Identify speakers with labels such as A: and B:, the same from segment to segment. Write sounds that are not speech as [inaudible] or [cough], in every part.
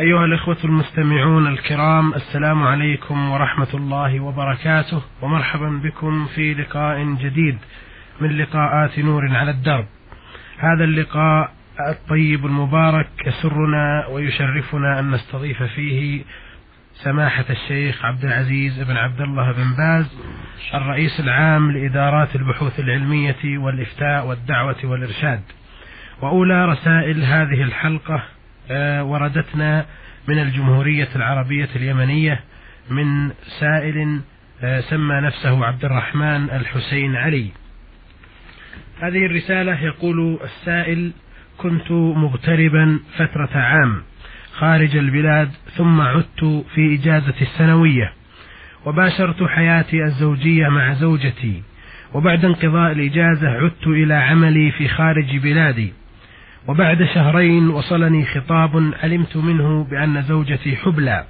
A: أيها الإخوة المستمعون الكرام السلام عليكم ورحمة الله وبركاته ومرحبا بكم في لقاء جديد من لقاءات نور على الدرب. هذا اللقاء الطيب المبارك يسرنا ويشرفنا أن نستضيف فيه سماحة الشيخ عبد العزيز بن عبد الله بن باز الرئيس العام لإدارات البحوث العلمية والإفتاء والدعوة والإرشاد. وأولى رسائل هذه الحلقة وردتنا من الجمهورية العربية اليمنية من سائل آه، سمى نفسه عبد الرحمن الحسين علي. هذه الرسالة يقول السائل كنت مغتربا فترة عام خارج البلاد ثم عدت في إجازة السنوية وباشرت حياتي الزوجية مع زوجتي وبعد انقضاء الإجازة عدت إلى عملي في خارج بلادي. وبعد شهرين وصلني خطاب علمت منه بأن زوجتي حبلى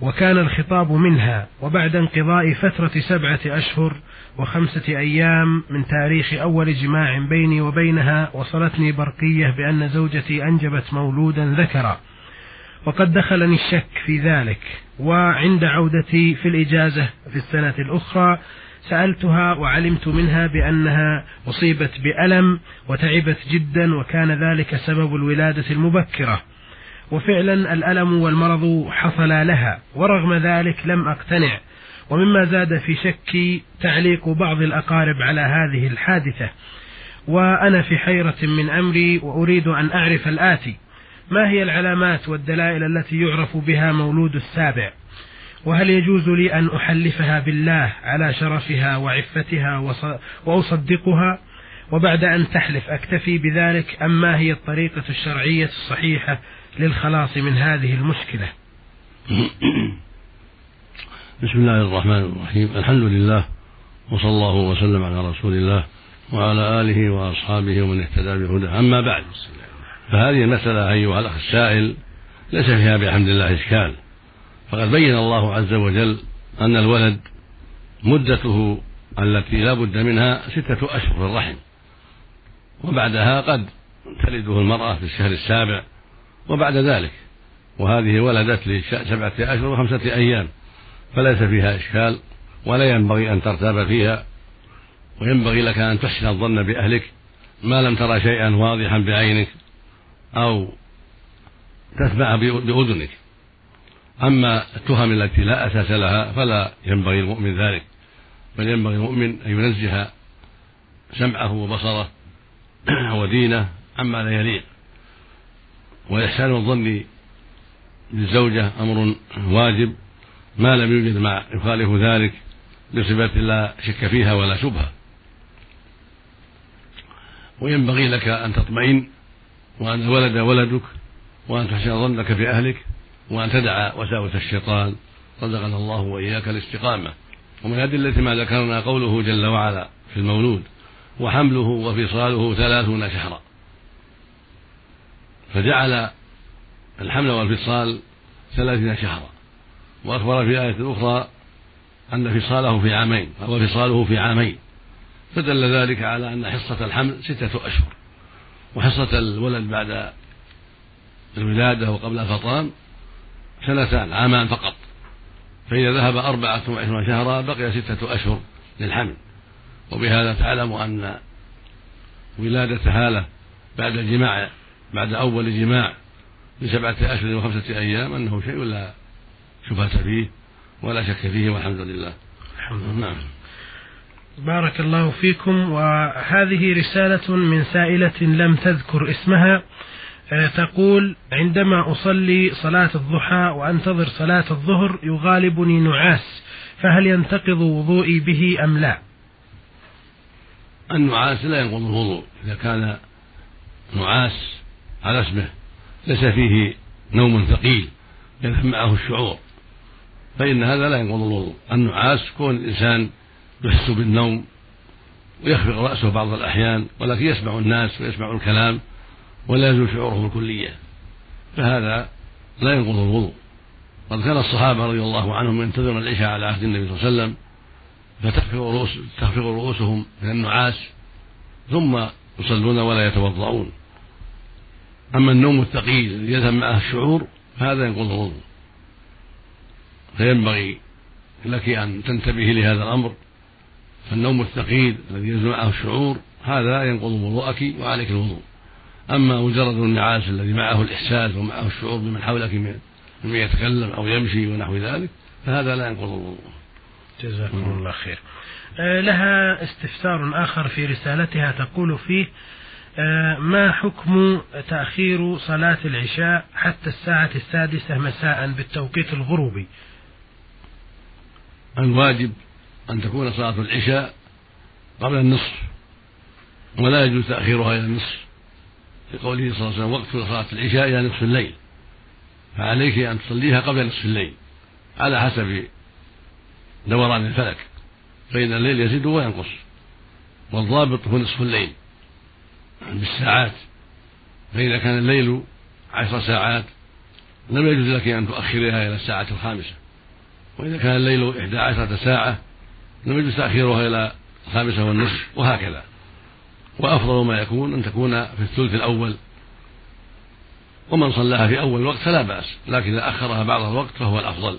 A: وكان الخطاب منها وبعد انقضاء فترة سبعة أشهر وخمسة أيام من تاريخ أول جماع بيني وبينها وصلتني برقية بأن زوجتي أنجبت مولودا ذكرا وقد دخلني الشك في ذلك وعند عودتي في الإجازة في السنة الأخرى سألتها وعلمت منها بأنها أصيبت بألم وتعبت جدا وكان ذلك سبب الولادة المبكرة. وفعلا الألم والمرض حصلا لها ورغم ذلك لم أقتنع. ومما زاد في شكي تعليق بعض الأقارب على هذه الحادثة. وأنا في حيرة من أمري وأريد أن أعرف الآتي. ما هي العلامات والدلائل التي يعرف بها مولود السابع؟ وهل يجوز لي أن أحلفها بالله على شرفها وعفتها وأصدقها وبعد أن تحلف أكتفي بذلك أم ما هي الطريقة الشرعية الصحيحة للخلاص من هذه المشكلة؟ [clears throat]
B: بسم الله الرحمن الرحيم. الحمد لله وصلى الله وسلم على رسول الله وعلى آله وأصحابه ومن اهتدى بهداه. أما بعد فهذه المسألة أيها الأخ السائل ليس فيها بحمد الله إشكال. فقد بين الله عز وجل أن الولد مدته التي لا بد منها ستة أشهر في الرحم وبعدها قد تلده المرأة في الشهر السابع وبعد ذلك وهذه ولدت لسبعة أشهر وخمسة أيام فليس فيها إشكال ولا ينبغي أن ترتاب فيها وينبغي لك أن تحسن الظن بأهلك ما لم ترى شيئا واضحا بعينك أو تسمع بأذنك. أما التهم التي لا أساس لها فلا ينبغي المؤمن ذلك بل ينبغي المؤمن أن ينزه سمعه وبصره [clears throat] ودينه عما لا يليق. وإحسان الظن بالزوجة أمر واجب ما لم يوجد ما يخالف ذلك بصفة لا شك فيها ولا شبهة. وينبغي لك أن تطمئن وأن الولد ولدك وأن تحسن ظنك في أهلك وأن تدع وساوس الشيطان رزقنا الله وإياك الاستقامة. ومن أدلة ما ذكرنا قوله جل وعلا في المولود وحمله وفصاله ثلاثون شهرا. فجعل الحمل والفصال ثلاثين شهرا. وأخبر في آية أخرى أن فصاله في عامين أو فصاله في عامين. فدل ذلك على أن حصة الحمل ستة أشهر. وحصة الولد بعد الولادة وقبل الفطام سنتان عامان فقط. فإذا ذهب أربعة وعشرون شهرا بقي ستة أشهر للحمل. وبهذا تعلم أن ولادة هالة بعد الجماع بعد أول جماع بسبعة أشهر وخمسة أيام أنه شيء لا شبهة فيه ولا شك فيه والحمد لله. الحمد لله. نعم.
A: بارك الله فيكم. وهذه رسالة من سائلة لم تذكر اسمها. تقول عندما أصلي صلاة الضحى وأنتظر صلاة الظهر يغالبني نعاس فهل ينتقض وضوئي به أم لا؟
B: النعاس لا ينقض الوضوء إذا كان نعاس على اسمه ليس فيه نوم ثقيل يذهب معه الشعور فإن هذا لا ينقض الوضوء. النعاس كون الإنسان يحس بالنوم ويخفق رأسه بعض الأحيان ولكن يسمع الناس ويسمع الكلام ولا يزول شعوره بالكلية فهذا لا ينقض الوضوء. قد كان الصحابة رضي الله عنهم ينتظرون العشاء على عهد النبي صلى الله عليه وسلم فتخفق رؤوس تخفق رؤوسهم من النعاس ثم يصلون ولا يتوضؤون. أما النوم الثقيل يذهب معه الشعور هذا ينقض الوضوء. فينبغي لك أن تنتبهي لهذا الأمر فالنوم الثقيل الذي ينزل معه الشعور هذا ينقض وضوءك وعليك الوضوء. أما مجرد النعاس الذي معه الإحساس ومعه الشعور بمن حولك من يتكلم أو يمشي ونحو ذلك فهذا لا ينقض الوضوء.
A: جزاكم الله خير. آه، لها استفسار آخر في رسالتها تقول فيه آه، ما حكم تأخير صلاة العشاء حتى الساعة السادسة مساء بالتوقيت الغروبي؟
B: الواجب أن تكون صلاة العشاء قبل النصف ولا يجوز تأخيرها إلى النصف. لقوله صلى الله عليه وسلم وقت صلاة العشاء إلى نصف الليل. فعليك أن تصليها قبل نصف الليل على حسب دوران الفلك. فإن الليل يزيد وينقص والضابط هو نصف الليل بالساعات. فإذا كان الليل عشر ساعات لم يجوز لك أن تؤخرها إلى الساعة الخامسة. وإذا كان الليل إحدى عشرة ساعة لم يجوز تأخيرها إلى الخامسة والنصف وهكذا. وأفضل ما يكون أن تكون في الثلث الأول. ومن صلاها في أول الوقت فلا بأس لكن إذا أخرها بعض الوقت فهو الأفضل.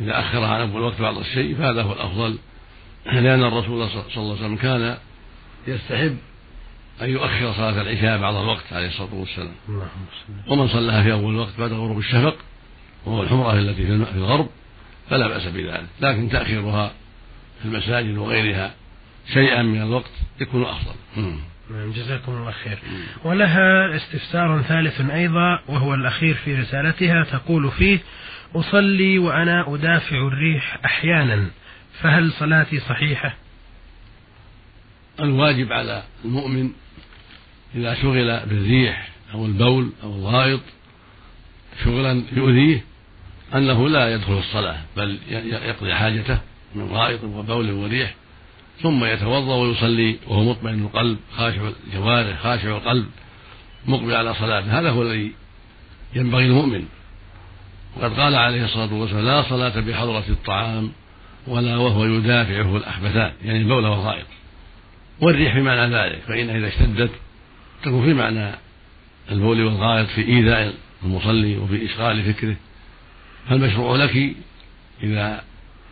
B: إذا أخرها عن أول الوقت بعض الشيء فهذا هو الأفضل. لأن الرسول صلى الله عليه وسلم كان يستحب أن يؤخر صلاة العشاء بعض الوقت عليه الصلاة والسلام. ومن صلاها في أول الوقت بعد غروب الشفق وهو الحمرة التي في الغرب فلا بأس بذلك. لكن تأخيرها في المساجد وغيرها شيئا من الوقت يكون أفضل.
A: نعم جزاكم الله خير. ولها استفسار ثالث أيضا وهو الأخير في رسالتها تقول فيه أصلي وأنا أدافع الريح أحيانا فهل صلاتي صحيحة؟
B: الواجب على المؤمن إذا شغل بالريح أو البول أو الغائط شغلا يؤذيه أنه لا يدخل الصلاة بل يقضي حاجته من غائط وبول وريح. ثم يتوضأ ويصلي وهو مطمئن القلب خاشع الجوارح خاشع القلب مقبل على صلاته هذا هو الذي ينبغي المؤمن وقد قال عليه الصلاة والسلام لا صلاة بحضرة الطعام ولا وهو يدافعه الاحبثان يعني البول والغائط. والريح بمعنى ذلك فإنها إذا اشتدت تكون في معنى البول والغائط في إيذاء المصلي وفي إشغال فكره. فالمشروع لك إذا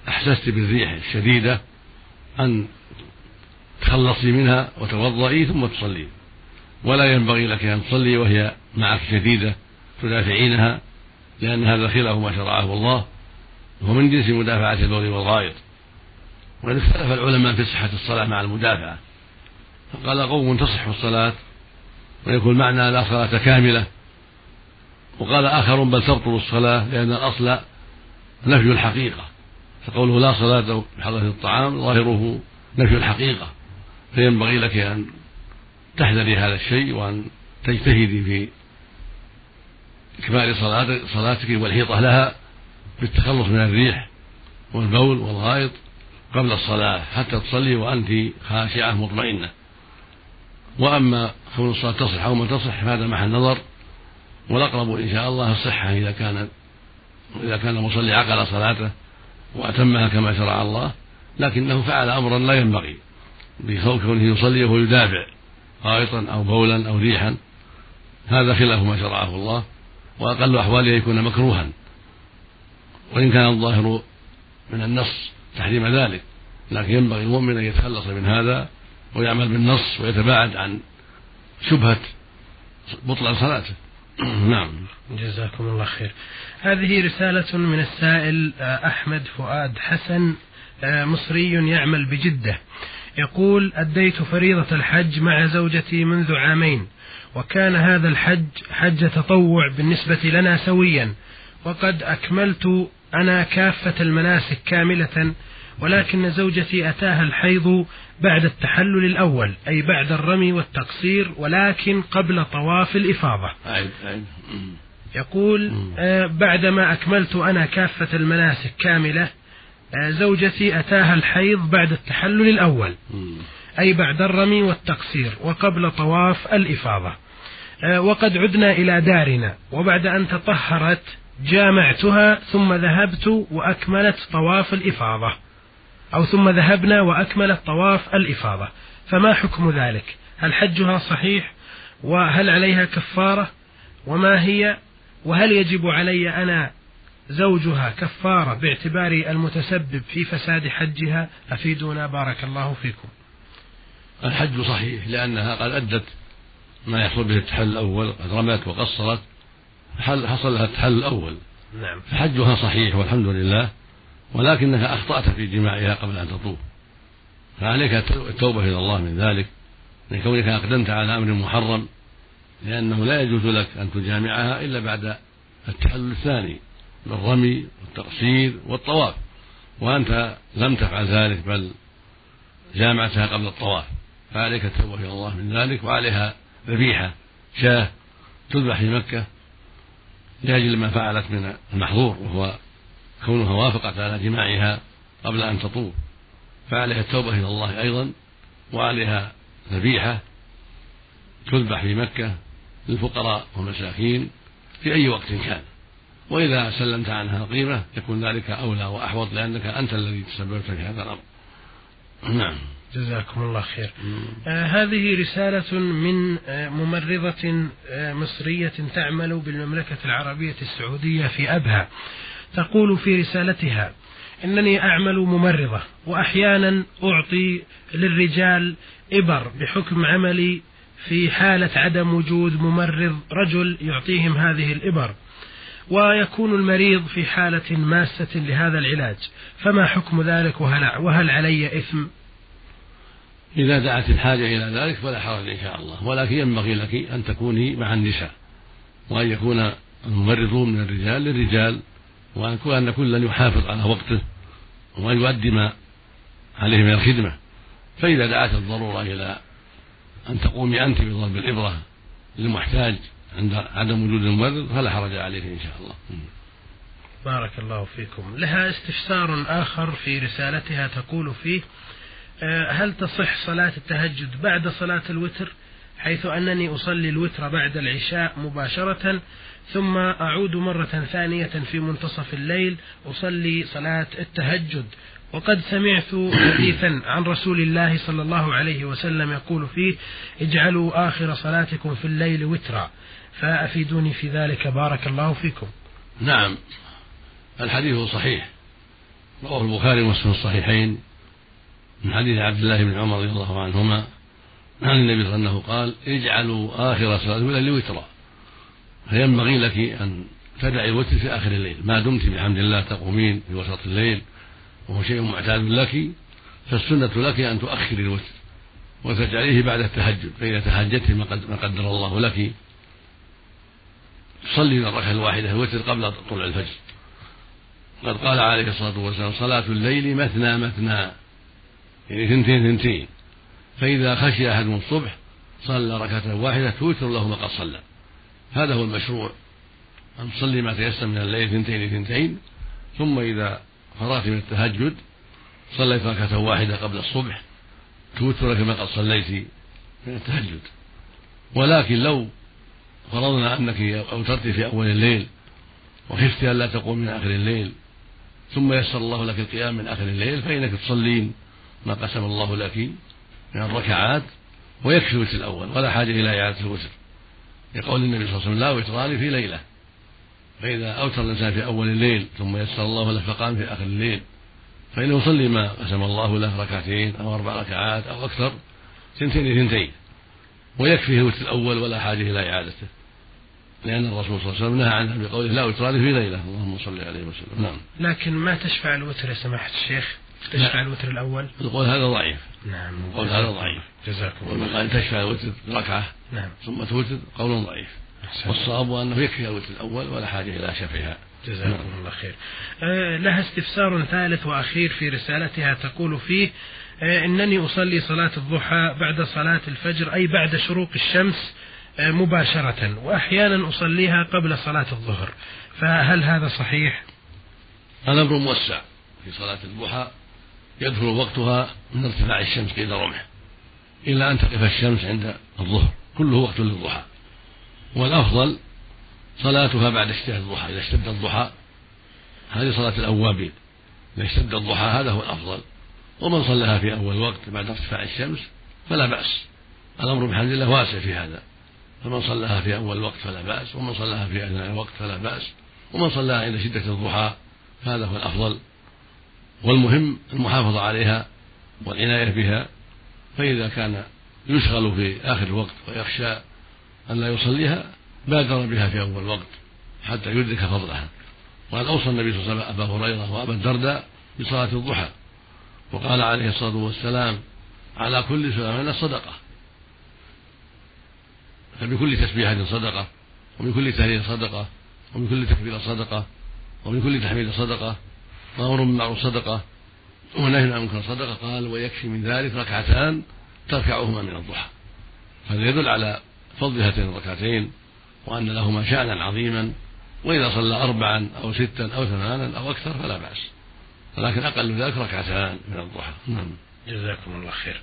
B: أحسست بالريح الشديدة أن تخلصي منها وتوضئي ثم تصلي. ولا ينبغي لك أن تصلي وهي معك شديدة تدافعينها لأن هذا خلاف ما شرعه الله وهو من جنس مدافعة البول والغائط. وقد اختلف العلماء في صحة الصلاة مع المدافعة. فقال قوم تصح الصلاة ويكون معنى لا صلاة كاملة. وقال آخرون بل تبطل الصلاة لأن الأصل نفي الحقيقة. فقوله لا صلاة بحضرة الطعام ظاهره نفي الحقيقة فينبغي لك أن تحذري هذا الشيء وأن تجتهدي في إكمال صلاتك والحيطة لها بالتخلص من الريح والبول والغائط قبل الصلاة حتى تصلي وأنت خاشعة مطمئنة. وأما كون الصلاة تصح أو ما تصح فهذا محل نظر والأقرب إن شاء الله الصحة إذا كان إذا كان المصلي عقل صلاته وأتمها كما شرع الله لكنه فعل أمرا لا ينبغي بكونه يصلي وهو يدافع غائطا أو بولا أو ريحا. هذا خلاف ما شرعه الله وأقل أحواله يكون مكروها. وإن كان الظاهر من النص تحريم ذلك لكن ينبغي المؤمن أن يتخلص من هذا ويعمل بالنص ويتباعد عن شبهة بطلان صلاته. [clears throat] نعم.
A: جزاكم الله خير. هذه رسالة من السائل آه، أحمد فؤاد حسن آه، مصري يعمل بجدة. يقول أديت فريضة الحج مع زوجتي منذ عامين وكان هذا الحج حج تطوع بالنسبة لنا سويا وقد أكملت أنا كافة المناسك كاملة ولكن زوجتي أتاها الحيض بعد التحلل الأول أي بعد الرمي والتقصير ولكن قبل طواف الإفاضة. يقول آه بعدما أكملت أنا كافة المناسك كاملة آه زوجتي أتاها الحيض بعد التحلل الأول أي بعد الرمي والتقصير وقبل طواف الإفاضة. آه وقد عدنا إلى دارنا وبعد أن تطهرت جامعتها ثم ذهبت وأكملت طواف الإفاضة. أو ثم ذهبنا وأكملت طواف الإفاضة. فما حكم ذلك؟ هل حجها صحيح؟ وهل عليها كفارة؟ وما هي؟ وهل يجب علي أنا زوجها كفارة باعتباري المتسبب في فساد حجها؟ أفيدونا بارك الله فيكم.
B: الحج صحيح لأنها قد أدت ما يحصل به التحل الأول قد رمت وقصرت حصل لها التحل الأول.
A: نعم.
B: فحجها صحيح والحمد لله. ولكنك أخطأت في جماعها قبل أن تطوف. فعليك التوبة إلى الله من ذلك من كونك أقدمت على أمر محرم لأنه لا يجوز لك أن تجامعها إلا بعد التحلل الثاني بالرمي والتقصير والطواف. وأنت لم تفعل ذلك بل جامعتها قبل الطواف. فعليك التوبة إلى الله من ذلك وعليها ذبيحة شاة تذبح في مكة لأجل ما فعلت من المحظور وهو كونها وافقت على جماعها قبل أن تطوف فعليها التوبة إلى الله أيضا وعليها ذبيحة تذبح في مكة للفقراء والمساكين في أي وقت كان. وإذا سلمت عنها قيمة يكون ذلك أولى وأحوط لأنك أنت الذي تسببت في هذا الأمر. نعم.
A: جزاكم الله خير. آه هذه رسالة من آه ممرضة آه مصرية تعمل بالمملكة العربية السعودية في أبها. تقول في رسالتها إنني أعمل ممرضة وأحيانا أعطي للرجال إبر بحكم عملي في حالة عدم وجود ممرض رجل يعطيهم هذه الإبر ويكون المريض في حالة ماسة لهذا العلاج. فما حكم ذلك؟ وهل, وهل علي إثم؟
B: إذا دعت الحاجة إلى ذلك فلا حرج إن شاء الله ولكن ينبغي لك أن تكوني مع النساء وأن يكون الممرضون من الرجال للرجال وأن أن كلا يحافظ على وقته وأن يؤدي ما عليه من الخدمة. فإذا دعت الضرورة إلى أن تقومي أنت بضرب الإبرة للمحتاج عند عدم وجود الممرض فلا حرج عليه إن شاء الله.
A: بارك الله فيكم. لها استفسار آخر في رسالتها تقول فيه آه، هل تصح صلاة التهجد بعد صلاة الوتر؟ حيث أنني أصلي الوتر بعد العشاء مباشرة ثم أعود مرة ثانية في منتصف الليل أصلي صلاة التهجد. وقد سمعت حديثا عن رسول الله صلى الله عليه وسلم يقول فيه اجعلوا آخر صلاتكم في الليل وترا. فأفيدوني في ذلك. بارك الله فيكم.
B: نعم. الحديث صحيح. رواه البخاري ومسلم الصحيحين. من حديث عبد الله بن عمر رضي الله عنهما عن النبي صلى الله عليه وسلم قال اجعلوا آخر صلاة الليل وترا. فينبغي لك أن تدعي الوتر في آخر الليل. ما دمت بحمد الله تقومين في وسط الليل وهو شيء معتاد لك فالسنة لك أن تؤخر الوتر وتجعليه بعد التهجد. فإذا تهجدت ما قدر الله لك تصلي الركعة الواحدة الوتر قبل طلوع الفجر. قد قال عليه الصلاة والسلام صلاة الليل مثنى مثنى. يعني ثنتين ثنتين. فإذا خشي أحد من الصبح صلى ركعة واحدة توتر له ما قد صلى. هذا هو المشروع. أن تصلي ما تيسر من الليل ثنتين ثنتين ثم إذا فرغت من التهجد صليت ركعة واحدة قبل الصبح توتر كما قد صليت من التهجد. ولكن لو فرضنا أنك أوترت في أول الليل وخفت ألا تقوم من آخر الليل ثم يسر الله لك القيام من آخر الليل فإنك تصلين ما قسم الله لك من الركعات ويكفي الوتر الأول ولا حاجة إلى إعادة الوتر. لقول النبي صلى الله عليه وسلم لا وتران في ليلة. فإذا أوتر الإنسان في أول الليل ثم يسر الله له فقام في آخر الليل فإنه يصلي ما قسم الله له ركعتين أو أربع ركعات أو أكثر سنتين ثنتين ويكفيه الوتر الأول ولا حاجة إلى إعادته. لأن الرسول صلى الله عليه وسلم نهى عنها بقوله لا وتران في ليلة. اللهم صل عليه وسلم. نعم.
A: لكن ما تشفع الوتر يا سماحة الشيخ؟ تشفع الوتر الأول؟
B: القول هذا ضعيف.
A: نعم
B: القول هذا ضعيف.
A: جزاكم الله
B: قال تشفع الوتر ركعة
A: نعم.
B: ثم توتر قول ضعيف. والصواب أنه يكفي الوتر الأول ولا حاجة إلى شفعها
A: جزاكم نعم. الله خير. آه لها استفسار ثالث وأخير في رسالتها تقول فيه آه إنني أصلي صلاة الضحى بعد صلاة الفجر أي بعد شروق الشمس آه مباشرة وأحيانا أصليها قبل صلاة الظهر. فهل هذا صحيح؟
B: الأمر موسع في صلاة الضحى. يدخل وقتها من ارتفاع الشمس قيد رمح إلى أن تقف الشمس عند الظهر كله وقت للضحى. والأفضل صلاتها بعد اشتهاء الضحى إذا اشتد الضحى هذه صلاة الأوابين. إذا اشتد الضحى هذا هو الأفضل. ومن صلىها في أول وقت بعد ارتفاع الشمس فلا بأس. الأمر بحمد الله واسع في هذا. فمن صلاها في أول الوقت فلا بأس ومن صلاها في أثناء الوقت فلا بأس ومن صلاها عند شدة الضحى فهذا هو الأفضل. والمهم المحافظة عليها والعناية بها فإذا كان يشغل في آخر الوقت ويخشى أن لا يصليها بادر بها في أول الوقت حتى يدرك فضلها وقد أوصى النبي صلى الله عليه وسلم أبا هريرة وأبا الدرداء بصلاة الضحى وقال عليه الصلاة والسلام على كل سلامة صدقة. فبكل تسبيحة صدقة وبكل تهليل صدقة وبكل تكبيرة صدقة وبكل تحميد صدقة وأمر بالمعروف صدقة ونهي عن المنكر صدقة قال ويكفي من ذلك ركعتان تركعهما من الضحى. هذا يدل على فضل هاتين الركعتين وأن لهما شأنا عظيما وإذا صلى أربعا أو ستا أو ثمانا أو أكثر فلا بأس. ولكن أقل ذلك ركعتان من الضحى. نعم.
A: جزاكم الله خير.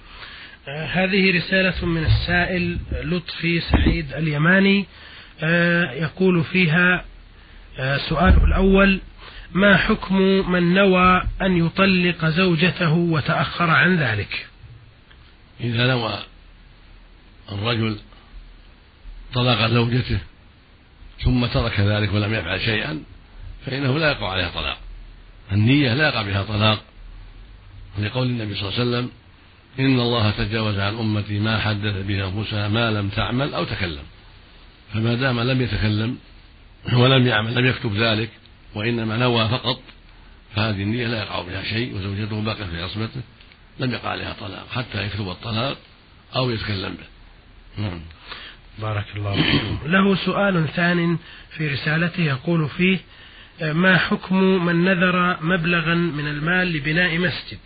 A: آه هذه رسالة من السائل لطفي سعيد اليماني. آه يقول فيها آه سؤاله الأول. ما حكم من نوى أن يطلق زوجته وتأخر عن ذلك؟
B: إذا نوى الرجل طلاق زوجته ثم ترك ذلك ولم يفعل شيئا فإنه لا يقع عليها طلاق. النية لا يقع بها طلاق. لقول النبي صلى الله عليه وسلم إن الله تجاوز عن أمتي ما حدث به أنفسها ما لم تعمل أو تكلم. فما دام لم يتكلم ولم يعمل لم يكتب ذلك وإنما نوى فقط فهذه النية لا يقع بها شيء وزوجته باقية في عصمته لم يقع عليها طلاق حتى يكتب الطلاق أو يتكلم به.
A: نعم. بارك الله فيكم. له سؤال ثان في رسالته يقول فيه ما حكم من نذر مبلغا من المال لبناء مسجد؟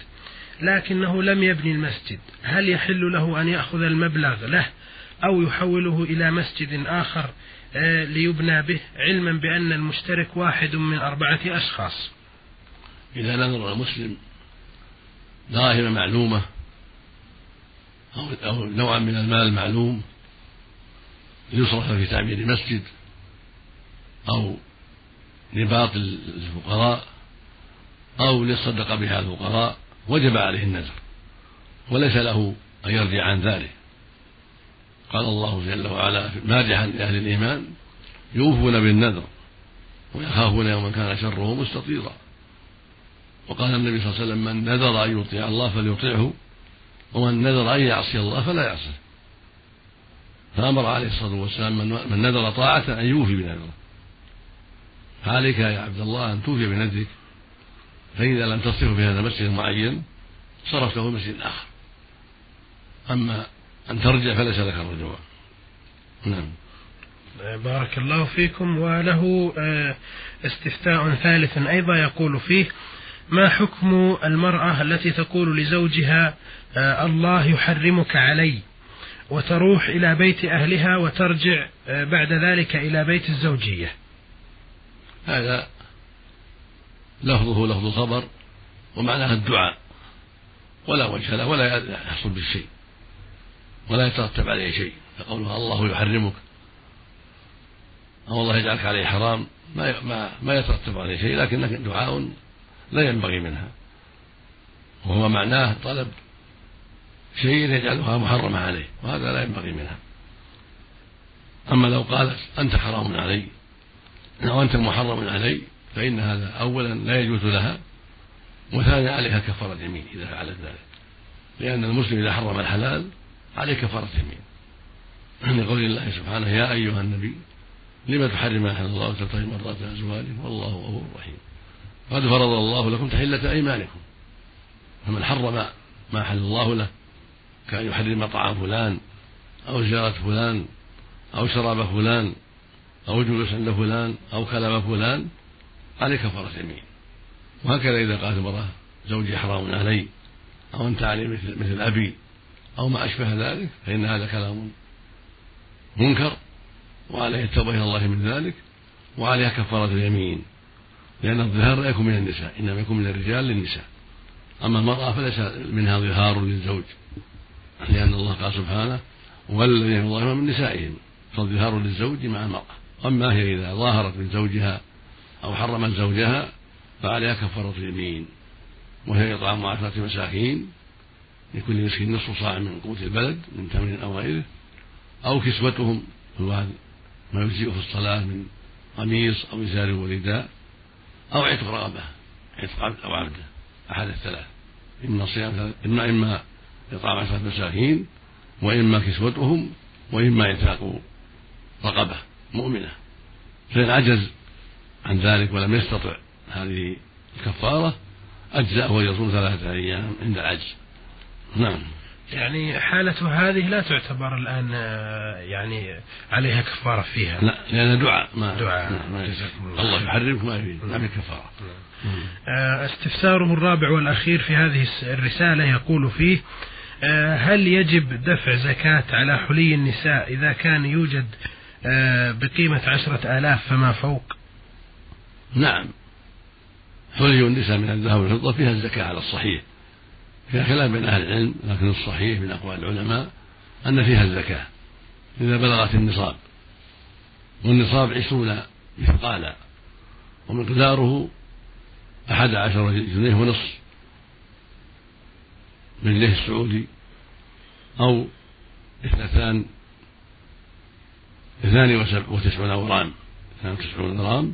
A: لكنه لم يبني المسجد. هل يحل له أن يأخذ المبلغ له أو يحوله إلى مسجد آخر ليبنى به علما بأن المشترك واحد من أربعة أشخاص.
B: إذا نذر المسلم دراهم معلومة أو نوعا من المال معلوم ليصرف في تعمير مسجد أو لباطل الفقراء أو للصدقة بها الفقراء وجب عليه النذر وليس له أن يرجع عن ذلك. قال الله جل وعلا مادحا لأهل الإيمان يوفون بالنذر ويخافون يوما كان شره مستطيرا. وقال النبي صلى الله عليه وسلم من نذر أن يطيع الله فليطيعه ومن نذر أن يعصي الله فلا يعصيه. فأمر عليه الصلاة والسلام من نذر طاعة أن يوفي بنذره. فعليك يا عبد الله أن توفي بنذرك فإذا لم تصرف في هذا المسجد المعين صرفته في مسجد آخر. أما أن ترجع فليس لك الرجوع نعم.
A: بارك الله فيكم. وله آه، استفتاء ثالث أيضا يقول فيه ما حكم المرأة التي تقول لزوجها آه، الله يحرمك علي وتروح إلى بيت أهلها وترجع آه، بعد ذلك إلى بيت الزوجية؟
B: هذا لفظه لفظ الخبر ومعناها الدعاء. ولا وجه له ولا يحصل به شيء. ولا يترتب عليه شيء. فقولها الله يحرمك. أو الله يجعلك عليه حرام ما ما ما يترتب عليه شيء لكن دعاء لا ينبغي منها. وهو معناه طلب شيء يجعلها محرمة عليه وهذا لا ينبغي منها. أما لو قالت أنت حرام علي أو أنت محرم علي فإن هذا أولا لا يجوز لها وثانيا عليها كفارة يمين إذا فعلت ذلك. لأن المسلم إذا حرم الحلال عليه كفارة يمين. لقول الله سبحانه يا أيها النبي لم تحرم ما أحل الله وتبتغي مرضات أزواجه؟ والله غفور رحيم. قد فرض الله لكم تحلة أيمانكم. فمن حرم ما أحل الله له كأن يحرم طعام فلان أو زيارة فلان أو شراب فلان أو جلوس عند فلان أو كلام فلان عليه كفارة يمين. وهكذا إذا قالت المرأة زوجي حرام علي أو أنت علي مثل, مثل أبي. أو ما أشبه ذلك فإن هذا كلام منكر وعليه التوبة إلى الله من ذلك وعليها كفارة اليمين لأن الظهار لا يكون من النساء إنما يكون من الرجال للنساء. أما المرأة فليس منها ظهار للزوج لأن الله قال سبحانه والذين يظاهرون من نسائهم فالظهار للزوج مع المرأة. أما هي إذا ظاهرت من زوجها أو حرمت زوجها فعليها كفارة اليمين وهي إطعام عشرة مساكين لكل مسكين نصف صاع من قوت البلد من تمر أو غيره أو كسوتهم الواحد ما يجزئه في الصلاة من قميص أو إزار ورداء أو عتق رغبة عتق عبد أو عبدة أحد الثلاث. إما صيام إما إما إطعام عشرة مساكين وإما كسوتهم وإما إعتاق رقبة مؤمنة. فإن عجز عن ذلك ولم يستطع هذه الكفارة أجزأه ويصوم ثلاثة أيام عند العجز. نعم.
A: يعني حالة هذه لا تعتبر الآن آه، يعني عليها كفارة فيها.
B: لا لأنها دعاء ما
A: دعاء.
B: ما الله يحرمك ما يريد. ما في كفارة.
A: آه، استفساره الرابع والأخير في هذه الرسالة يقول فيه آه، هل يجب دفع زكاة على حلي النساء إذا كان يوجد بقيمة عشرة آلاف فما فوق؟
B: نعم. حلي النساء من الذهب والفضة فيها الزكاة على الصحيح. فيها كلام بين أهل العلم لكن الصحيح من أقوال العلماء أن فيها الزكاة إذا بلغت النصاب. والنصاب عشرون مثقالا ومقداره أحد عشر جنيه ونصف بالجنيه السعودي أو اثنتان اثنان وتسعون غرام اثنان وتسعون غرام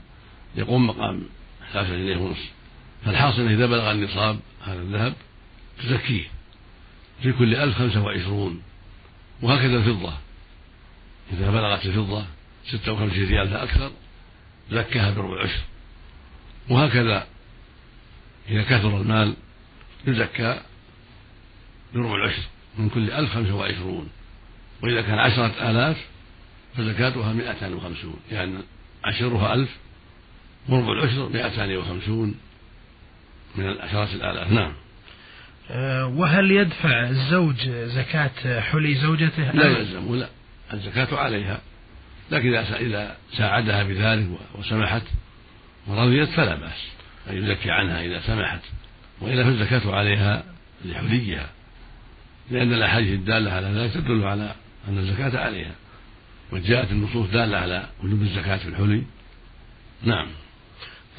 B: يقوم مقام 11 جنيه ونصف. فالحاصل إذا بلغ النصاب هذا الذهب تزكيه في كل ألف خمسة وعشرون وهكذا الفضة. إذا بلغت الفضة ستة وخمسين ريال فأكثر زكاها بربع العشر وهكذا إذا كثر المال يزكى بربع العشر من كل ألف خمسة وعشرون. وإذا كان عشرة آلاف فزكاتها مئتان وخمسون يعني عشرها ألف وربع العشر مئتان وخمسون من العشرات الآلاف. نعم.
A: وهل يدفع الزوج زكاة حلي زوجته؟
B: لا يلزم لا الزكاة عليها. لكن إذا ساعدها بذلك وسمحت ورضيت فلا بأس. أن يزكي عنها إذا سمحت. وإلا فالزكاة عليها لحليها. لأن الأحاديث الدالة على ذلك تدل على أن الزكاة عليها. وجاءت النصوص دالة على وجوب الزكاة في الحلي. نعم.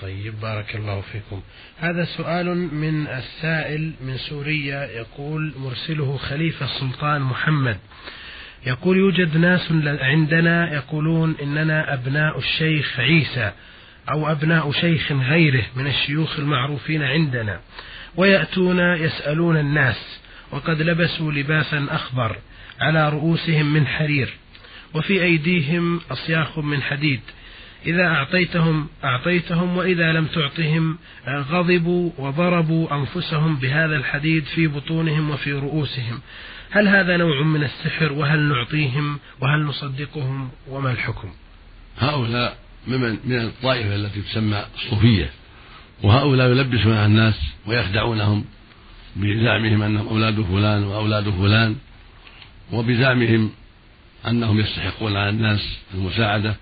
A: طيب بارك الله فيكم. هذا سؤال من السائل من سوريا يقول مرسله خليفة السلطان محمد. يقول يوجد ناس عندنا يقولون إننا أبناء الشيخ عيسى أو أبناء شيخ غيره من الشيوخ المعروفين عندنا ويأتون يسألون الناس وقد لبسوا لباسا أخضر على رؤوسهم من حرير وفي أيديهم أصياخ من حديد. إذا أعطيتهم أعطيتهم وإذا لم تعطهم غضبوا وضربوا أنفسهم بهذا الحديد في بطونهم وفي رؤوسهم. هل هذا نوع من السحر؟ وهل نعطيهم؟ وهل نصدقهم؟ وما الحكم؟
B: هؤلاء ممن من الطائفة التي تسمى الصوفية وهؤلاء يلبسون على الناس ويخدعونهم بزعمهم أنهم أولاد فلان وأولاد فلان وبزعمهم أنهم يستحقون على الناس المساعدة.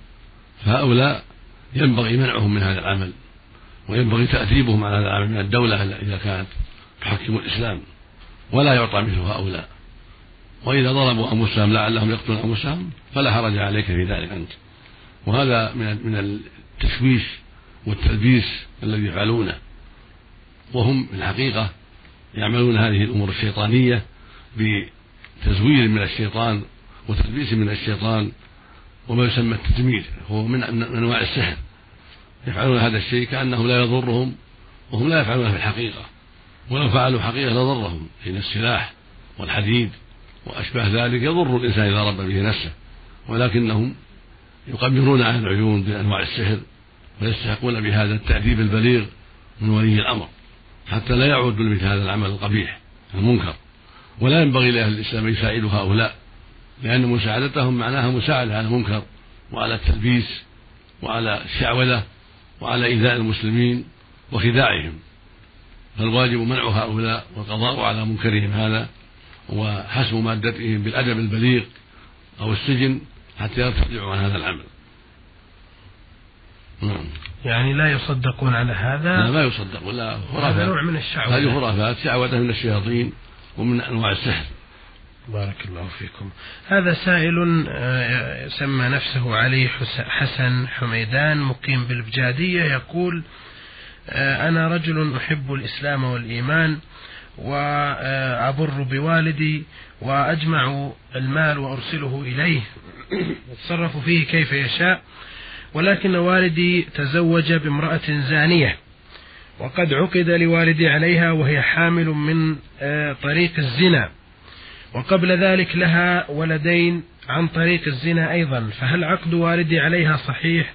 B: فهؤلاء ينبغي منعهم من هذا العمل وينبغي تأديبهم على هذا العمل من الدولة إذا كانت تحكم الإسلام ولا يعطى مثل هؤلاء. وإذا ضربوا أنفسهم لعلهم يقتلون أنفسهم فلا حرج عليك في ذلك أنت. وهذا من من التشويش والتلبيس الذي يفعلونه. وهم في الحقيقة يعملون هذه الأمور الشيطانية بتزوير من الشيطان وتلبيس من الشيطان وما يسمى التدمير هو من أنواع السحر يفعلون هذا الشيء كأنه لا يضرهم وهم لا يفعلونه في الحقيقة. ولو فعلوا حقيقة لضرهم حين السلاح والحديد وأشباه ذلك يضر الإنسان إذا رب به نفسه. ولكنهم يقمرون عن العيون بأنواع السحر ويستحقون بهذا التأديب البليغ من ولي الأمر. حتى لا يعود لمثل هذا العمل القبيح المنكر. ولا ينبغي لأهل الإسلام أن يساعدوا هؤلاء. لأن مساعدتهم معناها مساعدة على المنكر وعلى التلبيس وعلى الشعوذة وعلى إيذاء المسلمين وخداعهم. فالواجب منع هؤلاء والقضاء على منكرهم هذا وحسم مادتهم بالأدب البليغ أو السجن حتى يرتدعوا عن هذا العمل.
A: نعم. يعني لا يصدقون على هذا؟
B: لا ما يصدقون لا
A: خرافات. هذا نوع من الشعوذة.
B: هذه خرافات شعوذة من الشياطين ومن أنواع السحر.
A: بارك الله فيكم. هذا سائل آه، سمى نفسه علي حسن حميدان مقيم بالبجادية يقول آه، أنا رجل أحب الإسلام والإيمان وأبر بوالدي وأجمع المال وأرسله إليه. [coughs] يتصرف فيه كيف يشاء ولكن والدي تزوج بامرأة زانية وقد عقد لوالدي عليها وهي حامل من آه، طريق الزنا. وقبل ذلك لها ولدين عن طريق الزنا أيضا فهل عقد والدي عليها صحيح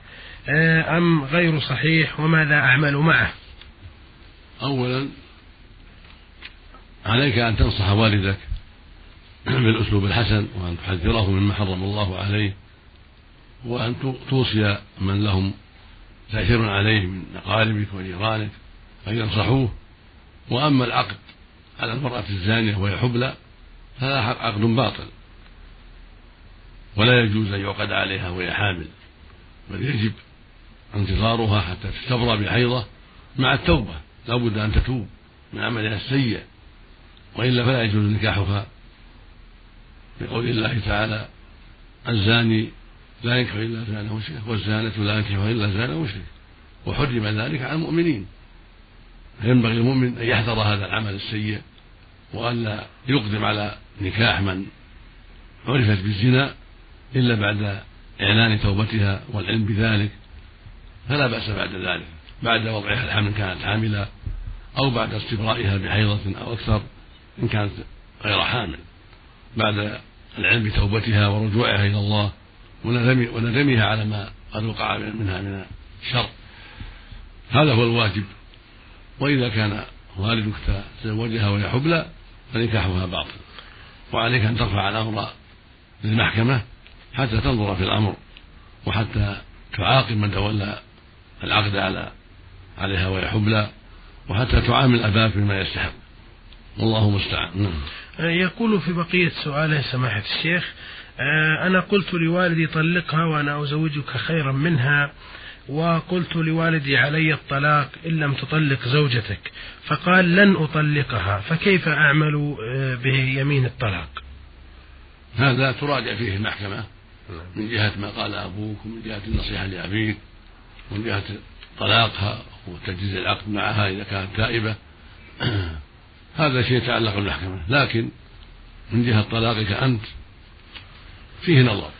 A: آه، أم غير صحيح وماذا أعمل معه؟
B: أولا عليك أن تنصح والدك بالأسلوب الحسن وأن تحذره مما حرم الله عليه وأن توصي من لهم تأثير عليه من أقاربك وجيرانك أن ينصحوه. وأما العقد على المرأة الزانية وهي حبلى فهذا عقد باطل. ولا يجوز أن يعقد عليها وهي حامل بل يجب انتظارها حتى تستبرى بحيضة مع التوبة. لا بد أن تتوب من عملها السيء وإلا فلا يجوز نكاحها. لقول الله تعالى الزاني لا ينكح إلا زان مشرك والزانة لا ينكح إلا زان مشرك. وحرم ذلك على المؤمنين. فينبغي المؤمن أن يحذر هذا العمل السيء وألا يقدم على نكاح من عرفت بالزنا إلا بعد إعلان توبتها والعلم بذلك فلا بأس بعد ذلك بعد وضعها الحمل كانت حاملة أو بعد استبرائها بحيضة أو أكثر إن كانت غير حامل بعد العلم بتوبتها ورجوعها إلى الله وندمها على ما قد وقع منها من الشر. هذا هو الواجب. وإذا كان والدك تزوجها وهي حبلى فنكاحها باطل. وعليك أن ترفع الأمر للمحكمة حتى تنظر في الأمر وحتى تعاقب من تولى العقد على عليها وهي حبلى وحتى تعامل أباك بما يستحق. والله المستعان نعم.
A: يقول في بقية سؤاله سماحة الشيخ آه، أنا قلت لوالدي طلقها وأنا أزوجك خيرا منها. وقلت لوالدي علي الطلاق إن لم تطلق زوجتك فقال لن أطلقها فكيف أعمل آه، بيمين الطلاق؟
B: هذا تراجع فيه المحكمة من جهة ما قال أبوك ومن جهة النصيحة لأبيك ومن جهة طلاقها وتجديد العقد معها إذا كانت تائبة. [clears throat] هذا شيء يتعلق بالمحكمة لكن من جهة طلاقك أنت فيه نظر.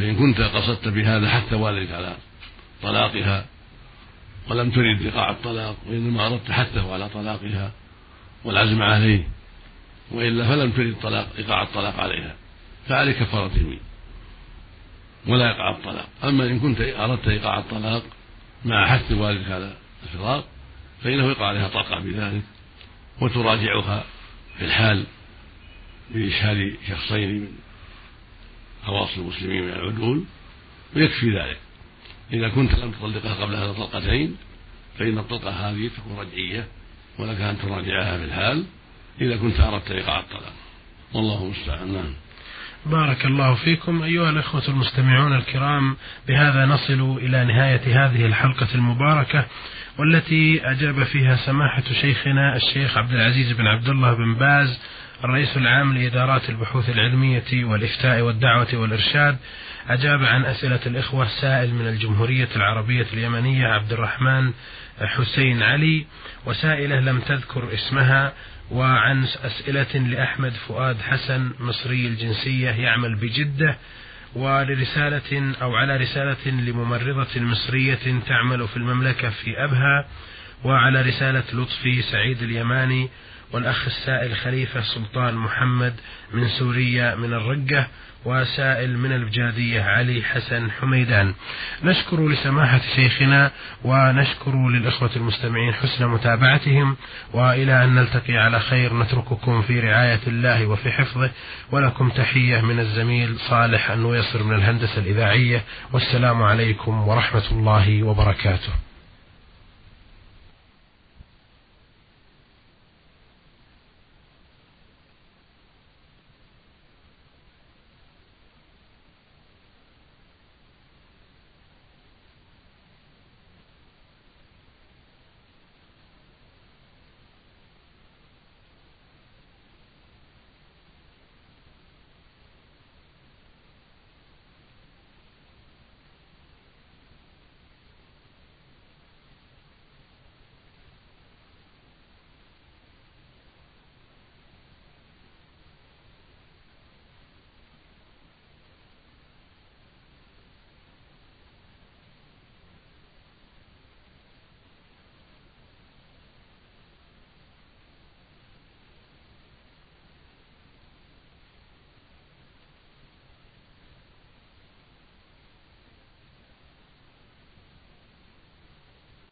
B: فإن كنت قصدت بهذا حتى والدك على طلاقها ولم ترد إيقاع الطلاق وإنما أردت حثه على طلاقها والعزم عليه وإلا فلم ترد طلاق إيقاع الطلاق عليها. فعليك كفارة يمين ولا يقع الطلاق. أما إن كنت أردت إيقاع الطلاق مع حث والدك على الفراق فإنه يقع عليها طلقة بذلك وتراجعها في الحال بإشهاد شخصين من خواص المسلمين من العدول ويكفي ذلك. إذا كنت لم تطلقها قبل هذا طلقتين فإن الطلقة هذه تكون رجعية ولك أن تراجعها في الحال إذا كنت أردت إيقاع الطلاق والله المستعان. نعم.
A: بارك الله فيكم. أيها الأخوة المستمعون الكرام بهذا نصل إلى نهاية هذه الحلقة المباركة والتي أجاب فيها سماحة شيخنا الشيخ عبد العزيز بن عبد الله بن باز الرئيس العام لإدارات البحوث العلمية والإفتاء والدعوة والإرشاد أجاب عن أسئلة الإخوة سائل من الجمهورية العربية اليمنية عبد الرحمن حسين علي وسائلة لم تذكر اسمها وعن أسئلة لأحمد فؤاد حسن مصري الجنسية يعمل بجدة ولرسالة أو على رسالة لممرضة مصرية تعمل في المملكة في أبها وعلى رسالة لطفي سعيد اليماني والأخ السائل خليفة سلطان محمد من سوريا من الرقة وسائل من البجادية علي حسن حميدان. نشكر لسماحة شيخنا ونشكر للإخوة المستمعين حسن متابعتهم وإلى أن نلتقي على خير نترككم في رعاية الله وفي حفظه. ولكم تحية من الزميل صالح النويصر من الهندسة الإذاعية والسلام عليكم ورحمة الله وبركاته.